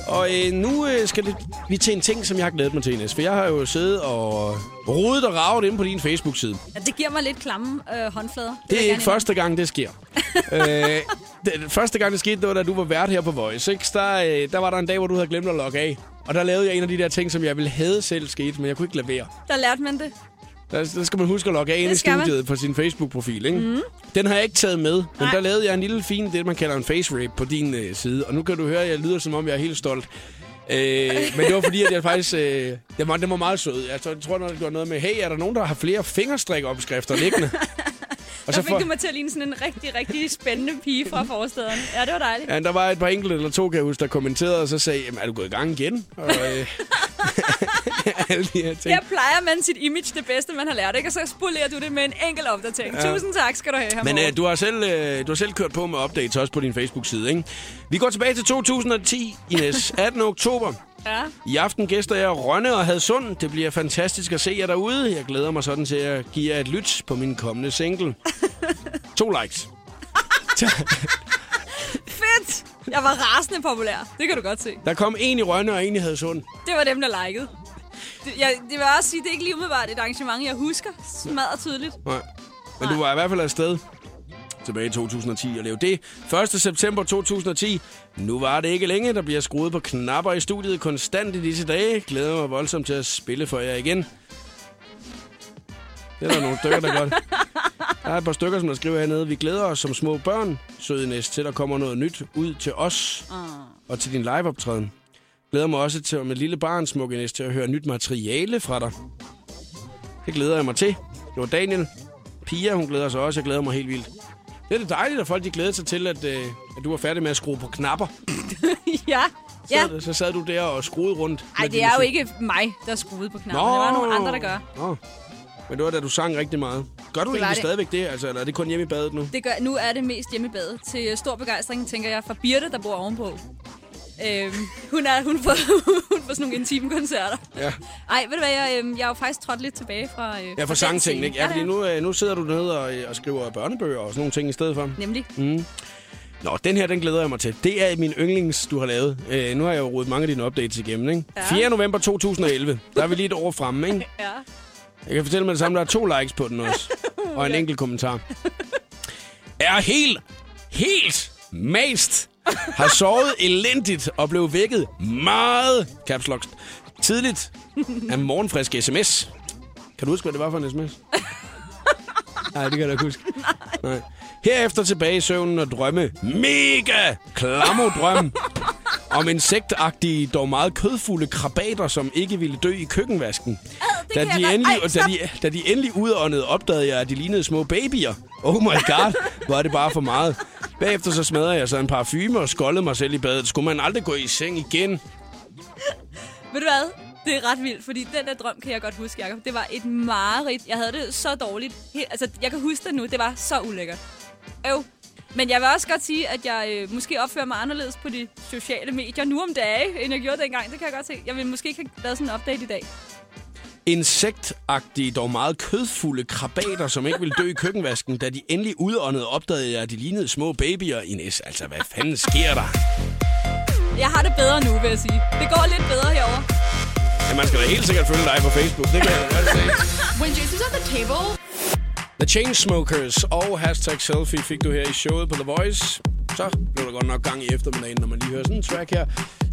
Og øh, nu øh, skal det, vi til en ting, som jeg har glædet mig til, Ines. For jeg har jo siddet og rodet og ravet inde på din Facebook-side. Ja, det giver mig lidt klamme øh, håndflader. Det jeg er ikke første gang, det sker. øh, det, første gang, det skete, det var, da du var vært her på Voice. Ikke? Der, øh, der var der en dag, hvor du havde glemt at logge af. Og der lavede jeg en af de der ting, som jeg ville have selv sket, men jeg kunne ikke lade være. Der lærte man det. Der, der skal man huske at logge af ind i Det skal man. studiet på sin Facebook-profil. Ikke? Mm. Den har jeg ikke taget med, men Nej. der lavede jeg en lille fin, det man kalder en face rape på din øh, side. Og nu kan du høre, at jeg lyder som om, jeg er helt stolt. Øh, men det var fordi, at jeg faktisk... Øh, den, var, den var meget sød. Jeg tror, jeg tror, det var noget med, hey, er der nogen, der har flere fingerstrik-opskrifter liggende? Og Der fik du mig til at ligne sådan en rigtig, rigtig spændende pige fra forstederen. Ja, det var dejligt. Ja, der var et par enkelte eller to, kan jeg huske, der kommenterede, og så sagde, er du gået i gang igen? Og, øh, alle de her ting. Her plejer man sit image det bedste, man har lært, ikke? Og så spolerer du det med en enkelt opdatering. Ja. Tusind tak skal du have, her Men øh, du, har selv, øh, du har selv kørt på med updates også på din Facebook-side, ikke? Vi går tilbage til 2010, Ines. 18. oktober. Ja. I aften gæster jeg Rønne og Hadsund. Det bliver fantastisk at se jer derude. Jeg glæder mig sådan til at give jer et lyt på min kommende single. to likes. Fedt! Jeg var rasende populær. Det kan du godt se. Der kom en i Rønne og en i Hadsund. Det var dem, der likede. Det, jeg, det vil også sige, det er ikke lige umiddelbart et arrangement, jeg husker. Smadret tydeligt. Nej. Men du var i hvert fald afsted tilbage i 2010 og lave det. 1. september 2010. Nu var det ikke længe. Der bliver skruet på knapper i studiet konstant i disse dage. Glæder mig voldsomt til at spille for jer igen. Det er der nogle stykker, der godt. Der er et par stykker, som der skriver hernede. Vi glæder os som små børn, søde næst, til der kommer noget nyt ud til os og til din liveoptræden. Glæder mig også til med lille barn, smukke næst, til at høre nyt materiale fra dig. Det glæder jeg mig til. Det var Daniel. Pia, hun glæder sig også. Jeg glæder mig helt vildt. Det er det dejligt, at folk de glæder sig til, at, øh, at du er færdig med at skrue på knapper. ja. Så, Ja. så sad du der og skruede rundt. Ej, med det er jo ikke mig, der skruede på knappen. Det var nogle andre, der gør. Nå. Men det var da du sang rigtig meget. Gør du Det var egentlig det. stadigvæk det? Altså, eller er det kun hjemme i badet nu? Det gør, nu er det mest hjemme i badet. Til stor begejstring, tænker jeg, for Birte, der bor ovenpå. Øhm, hun, er, hun, får, hun får sådan nogle intime koncerter. Ja. Ej, ved du hvad, jeg, øhm, jeg er jo faktisk trådt lidt tilbage fra øh, Ja, for den sangting, scene. ikke? Ja, fordi det nu, øh, nu sidder du nede og, øh, og skriver børnebøger og sådan nogle ting i stedet for. Nemlig. Nå, den her, den glæder jeg mig til. Det er min yndlings, du har lavet. Øh, nu har jeg jo rodet mange af dine updates igennem, ikke? Ja. 4. november 2011. Der er vi lige et år fremme, ikke? Ja. Jeg kan fortælle med det samme, der er to likes på den også. Og en enkelt kommentar. Er helt, helt mast. Har sovet elendigt og blev vækket meget, caps lock, tidligt af morgenfrisk sms. Kan du huske, hvad det var for en sms? Nej, det kan jeg ikke huske. Nej. Herefter tilbage i søvnen og drømme. Mega klamodrøm om insektagtige, dog meget kødfulde krabater, som ikke ville dø i køkkenvasken. det Da de, endelig, Ej, da, de, da de endelig udåndede, opdagede jeg, at de lignede små babyer. Oh my god, var det bare for meget. Bagefter så smadrede jeg så en parfume og skoldede mig selv i badet. Skulle man aldrig gå i seng igen? Ved du hvad? Det er ret vildt, fordi den der drøm kan jeg godt huske, Jacob. Det var et mareridt. Jeg havde det så dårligt. Helt, altså, jeg kan huske det nu. Det var så ulækkert. Øv. Men jeg vil også godt sige, at jeg øh, måske opfører mig anderledes på de sociale medier nu om dage, end jeg gjorde dengang. Det kan jeg godt se. Jeg vil måske ikke have lavet sådan en update i dag. Insektagtige, dog meget kødfulde krabater, som ikke ville dø i køkkenvasken. Da de endelig udåndede, opdagede jeg, at de lignede små babyer i næs. Altså, hvad fanden sker der? Jeg har det bedre nu, vil jeg sige. Det går lidt bedre herover. Ja, man skal da helt sikkert følge dig på Facebook. Det kan jeg godt se. When Jason's at the table, The Chainsmokers og hashtag selfie fik du her i showet på The Voice. Så blev der godt nok gang i eftermiddagen, når man lige hører sådan en track her.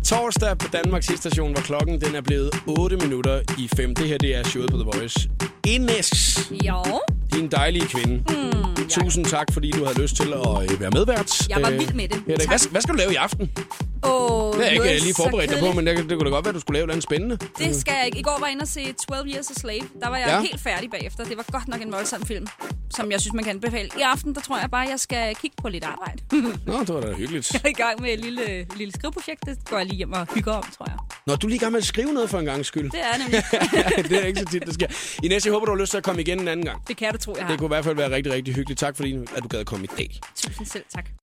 Torsdag på Danmarks station var klokken, den er blevet 8 minutter i 5. Det her, det er showet på The Voice. Ines, Jo. din dejlige kvinde. Mm, Tusind tak, fordi du havde lyst til at øh, være medvært. Jeg var Øh, vild med det. her. Hvad, hvad skal du lave i aften? Åh, Det har jeg ikke lige forberedt dig på, men det, det kunne da godt være, at du skulle lave noget spændende. Det skal jeg ikke. I går var jeg inde og se 12 Years a Slave. Der var jeg Ja. ja. helt færdig bagefter. Det var godt nok en voldsom film, som jeg synes, man kan anbefale. I aften, der tror jeg bare, jeg skal kigge på lidt arbejde. Nå, det var da hyggeligt. jeg er i gang med et lille, lille skriveprojekt. Det går jeg lige hjem og hygger om, tror jeg. Nå, du er lige gang med at skrive noget for en gang skyld. Det er nemlig. det er ikke så tit, det sker. Ines, jeg håber, du har lyst til at komme igen en anden gang. Det kan du tro, jeg har. Det kunne i hvert fald være rigtig, rigtig hyggeligt. Tak fordi, at du gad at komme i dag. Tusind selv tak.